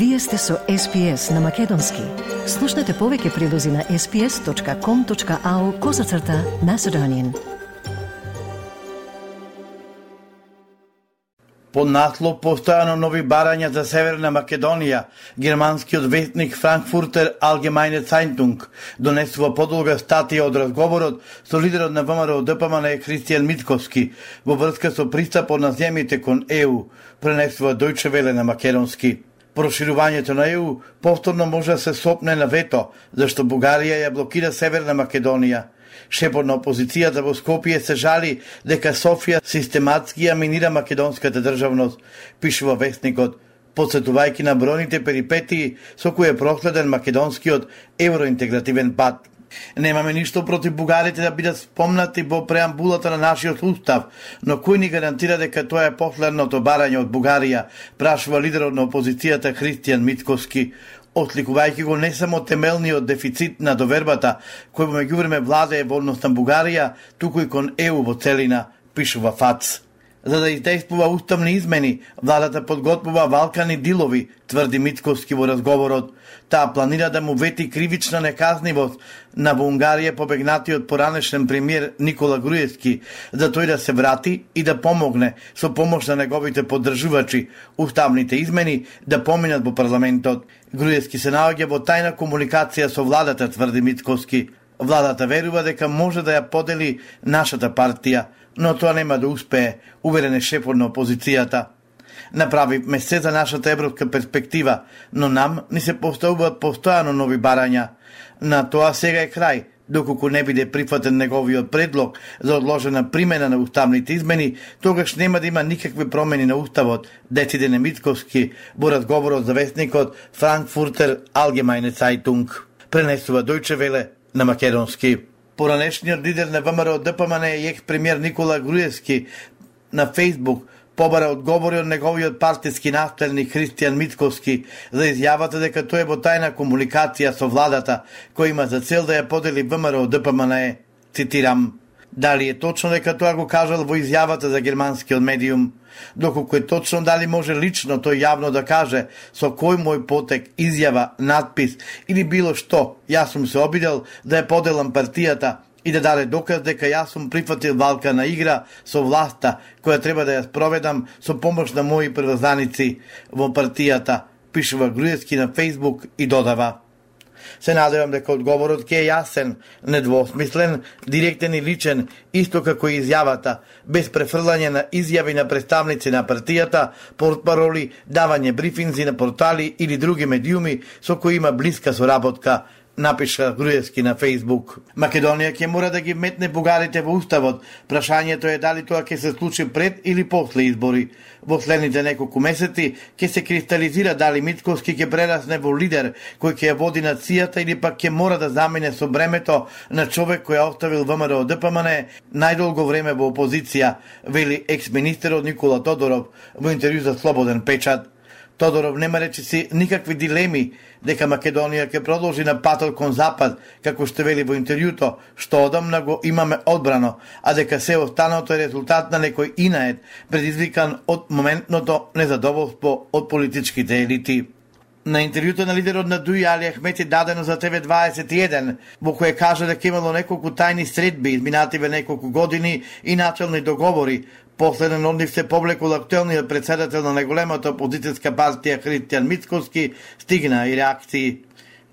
Вие сте со SPS на Македонски. Слушнете повеќе прилози на sps.com.au козацрта на Седонин. По наслов постојано нови барања за Северна Македонија, германскиот вестник Франкфуртер Allgemeine Zeitung донесува подолга статија од разговорот со лидерот на ВМРО ДПМН Христијан Митковски во врска со пристапот на земјите кон ЕУ, пренесува Дојче Веле на македонски. Проширувањето на ЕУ повторно може да се сопне на вето, зашто Бугарија ја блокира Северна Македонија. Шепот на опозицијата во Скопје се жали дека Софија систематски ја минира македонската државност, пишува вестникот, подсетувајќи на бројните перипетии со кои е проследен македонскиот евроинтегративен пат. Немаме ништо против бугарите да бидат спомнати во преамбулата на нашиот устав, но кој ни гарантира дека тоа е последното барање од Бугарија, прашува лидерот на опозицијата Христијан Митковски, отликувајќи го не само темелниот дефицит на довербата кој во меѓувреме владе во однос на Бугарија, туку и кон ЕУ во целина, пишува ФАЦ. За да издействува уставни измени, владата подготвува валкани дилови, тврди Митковски во разговорот. Таа планира да му вети кривична неказнивост на во Унгарија побегнатиот поранешен премиер Никола Груевски, за тој да се врати и да помогне со помош на неговите поддржувачи уставните измени да поминат во парламентот. Груевски се наоѓа во тајна комуникација со владата, тврди Митковски. Владата верува дека може да ја подели нашата партија, но тоа нема да успее, уверен е шефот на опозицијата. Направи се за нашата европска перспектива, но нам ни се поставуваат постојано нови барања. На тоа сега е крај, доколку не биде прифатен неговиот предлог за одложена примена на уставните измени, тогаш нема да има никакви промени на уставот, дециде Немитковски во разговорот за вестникот Франкфуртер Allgemeine Zeitung. Пренесува Дојче Веле на македонски. Поранешниот лидер на ВМРО ДПМН и екс премиер Никола Груевски на Фейсбук побара одговори од неговиот партиски наставник Христијан Митковски за изјавата дека тој е во тајна комуникација со владата која има за цел да ја подели ВМРО ДПМН. Цитирам, Дали е точно дека тоа го кажал во изјавата за германскиот медиум? Доколку е точно дали може лично тој јавно да каже со кој мој потек, изјава, надпис или било што, јас сум се обидел да ја поделам партијата и да даде доказ дека јас сум прифатил валка на игра со власта која треба да ја спроведам со помош на мои преврзаници во партијата, пишува Груевски на Фейсбук и додава. Се надевам дека одговорот ќе е јасен, недвосмислен, директен и личен, исто како и изјавата, без префрлање на изјави на представници на партијата, портпароли, давање брифинзи на портали или други медиуми со кои има блиска соработка напиша Груевски на Фейсбук. Македонија ќе мора да ги метне бугарите во уставот. Прашањето е дали тоа ќе се случи пред или после избори. Во следните неколку месеци ќе се кристализира дали Митковски ќе прерасне во лидер кој ќе ја води нацијата или пак ќе мора да замине со бремето на човек кој ја оставил ВМРО ДПМН најдолго време во опозиција, вели екс-министерот Никола Тодоров во интервју за Слободен печат. Тодоров нема речиси никакви дилеми дека Македонија ќе продолжи на патот кон запад, како што вели во интервјуто, што одамна го имаме одбрано, а дека се останато е резултат на некој инаед, предизвикан од моментното незадоволство од политичките елити. На интервјуто на лидерот на Дуи Али Ахмети дадено за ТВ21, во кое кажа дека имало неколку тајни средби изминативе неколку години и начални договори Последен од нив се повлекол актуелниот председател на најголемата опозицијска партија Христијан Мицковски, стигна и реакции.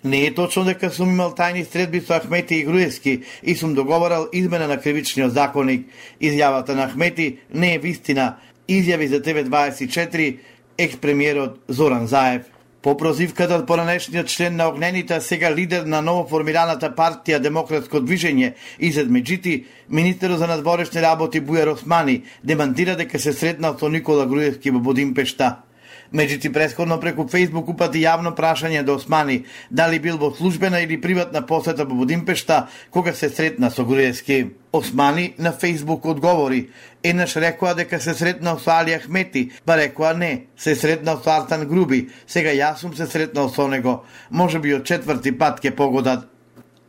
Не е точно дека сум имал тајни средби со Ахмети и Груевски и сум договорал измена на кривичниот законник. Изјавата на Ахмети не е вистина. Изјави за ТВ24 екс-премиерот Зоран Заев. По прозивката од поранешниот член на огнените, сега лидер на новоформираната партија Демократско движење Изед Меджити, министерот за надворешни работи Бујар Османи демантира дека се сретнал со Никола Груевски во Будимпешта. Меѓути предходно преку Фейсбук упати јавно прашање до Османи дали бил во службена или приватна посета во Будимпешта кога се сретна со Груевски. Османи на Фейсбук одговори. Еднаш рекоа дека се сретнал со Али Ахмети, па рекоа не, се сретнал со Артан Груби, сега јас сум се сретнал со него. Може би од четврти пат ке погодат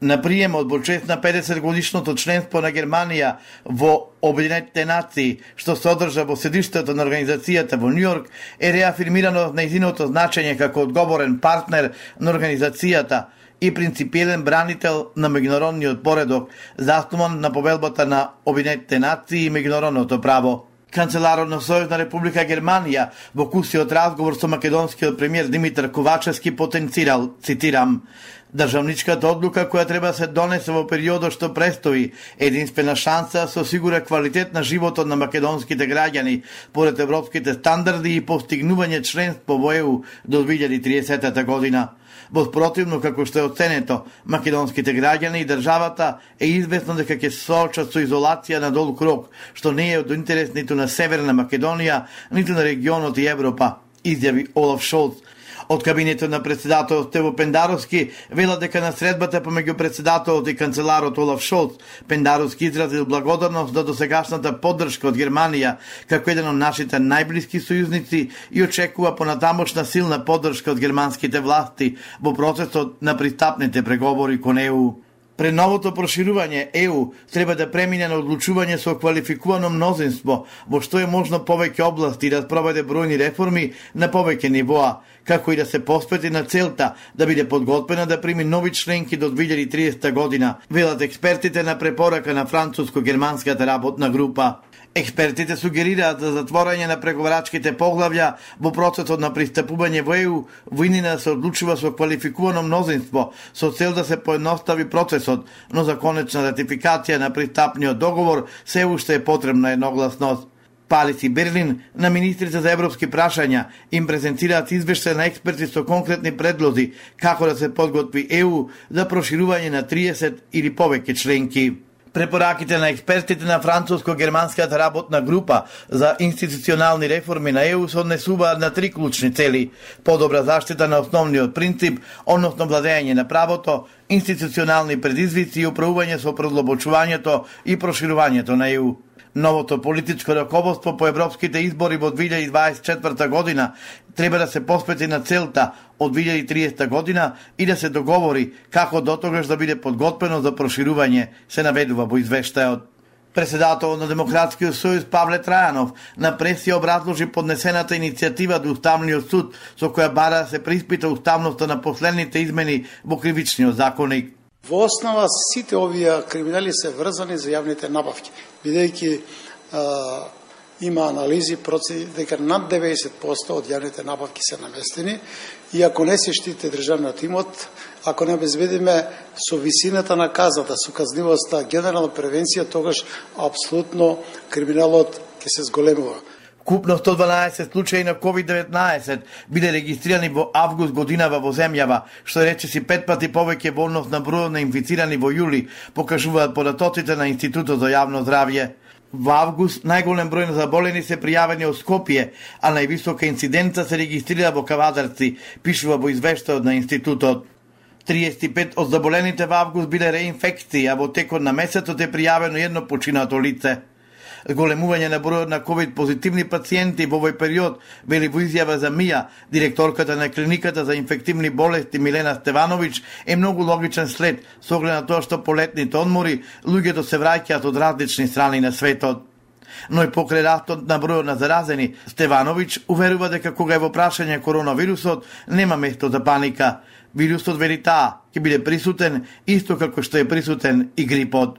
На приемот во чест на 50 годишното членство на Германија во Обединетите нации, што се одржа во седиштето на организацијата во Њујорк, е реафирмирано нејзиното значење како одговорен партнер на организацијата и принципиелен бранител на меѓународниот поредок, заснован на повелбата на Обединетите нации и меѓународното право. Канцеларот на Сојузна Република Германија во кусиот разговор со македонскиот премиер Димитар Ковачевски потенцирал, цитирам, Државничката одлука која треба се донесе во периодот што престои единствена шанса да со сигура квалитет на животот на македонските граѓани поред европските стандарди и постигнување членство во ЕУ до 2030 година. Во спротивно, како што е оценето, македонските граѓани и државата е известно дека ќе се соочат со изолација на долг рок, што не е од интерес ниту на Северна Македонија, ниту на регионот и Европа, изјави Олаф Шолц, Од кабинетот на председателот Тево Пендаровски вела дека на средбата помеѓу председателот и канцеларот Олаф Шолц, Пендаровски изразил благодарност за досегашната поддршка од Германија како еден од нашите најблиски сојузници и очекува понатамошна силна поддршка од германските власти во процесот на пристапните преговори кон ЕУ. Пред новото проширување ЕУ треба да премине на одлучување со квалификувано мнозинство, во што е можно повеќе области да спроведе бројни реформи на повеќе нивоа, како и да се посвети на целта да биде подготвена да прими нови членки до 2030 година, велат експертите на препорака на француско-германската работна група. Експертите сугерираат за затворање на преговарачките поглавја во процесот на пристапување во ЕУ, војнина да се одлучува со квалификувано мнозинство, со цел да се поедностави процесот, но за конечна ратификација на пристапниот договор се уште е потребна едногласност. Палис и Берлин на министрите за европски прашања им презентираат извештај на експерти со конкретни предлози како да се подготви ЕУ за проширување на 30 или повеќе членки. Препораките на експертите на француско-германската работна група за институционални реформи на ЕУ се однесуваат на три клучни цели: подобра заштита на основниот принцип, односно владење на правото, институционални предизвици и управување со продлобочувањето и проширувањето на ЕУ. Новото политичко раководство по европските избори во 2024 година треба да се посвети на целта од 2030 година и да се договори како дотогаш да биде подготвено за проширување, се наведува во извештајот. Председател на Демократскиот сојуз Павле Трајанов на пресија образложи поднесената иницијатива до Уставниот суд со која бара да се приспита уставноста на последните измени во кривичниот законник. Во основа сите овие криминали се врзани за јавните набавки, бидејќи има анализи процеси дека над 90% од јавните набавки се наместени и ако не се штите државниот имот, ако не обезбедиме со висината на казата, со казнивоста, генерална превенција, тогаш апсолутно криминалот ќе се зголемува. Купно 112 случаи на COVID-19 биле регистрирани во август годинава во земјава, што рече си пет пати повеќе во однос на бројот на инфицирани во јули, покажуваат податоците на Институтот за јавно здравје. Во август најголем број на заболени се пријавени од Скопје, а највисока инциденца се регистрира во Кавадарци, пишува во извештајот на институтот. 35 од заболените во август биле реинфекции, а во текот на месецот е пријавено едно починато лице големување на бројот на ковид позитивни пациенти во овој период, вели во изјава за МИА, директорката на клиниката за инфективни болести Милена Стевановиќ, е многу логичен след со оглед на тоа што по летните одмори луѓето се враќаат од различни страни на светот. Но и покрај растот на бројот на заразени, Стевановиќ уверува дека кога е во прашање коронавирусот, нема место за паника. Вирусот вели таа ќе биде присутен исто како што е присутен и грипот.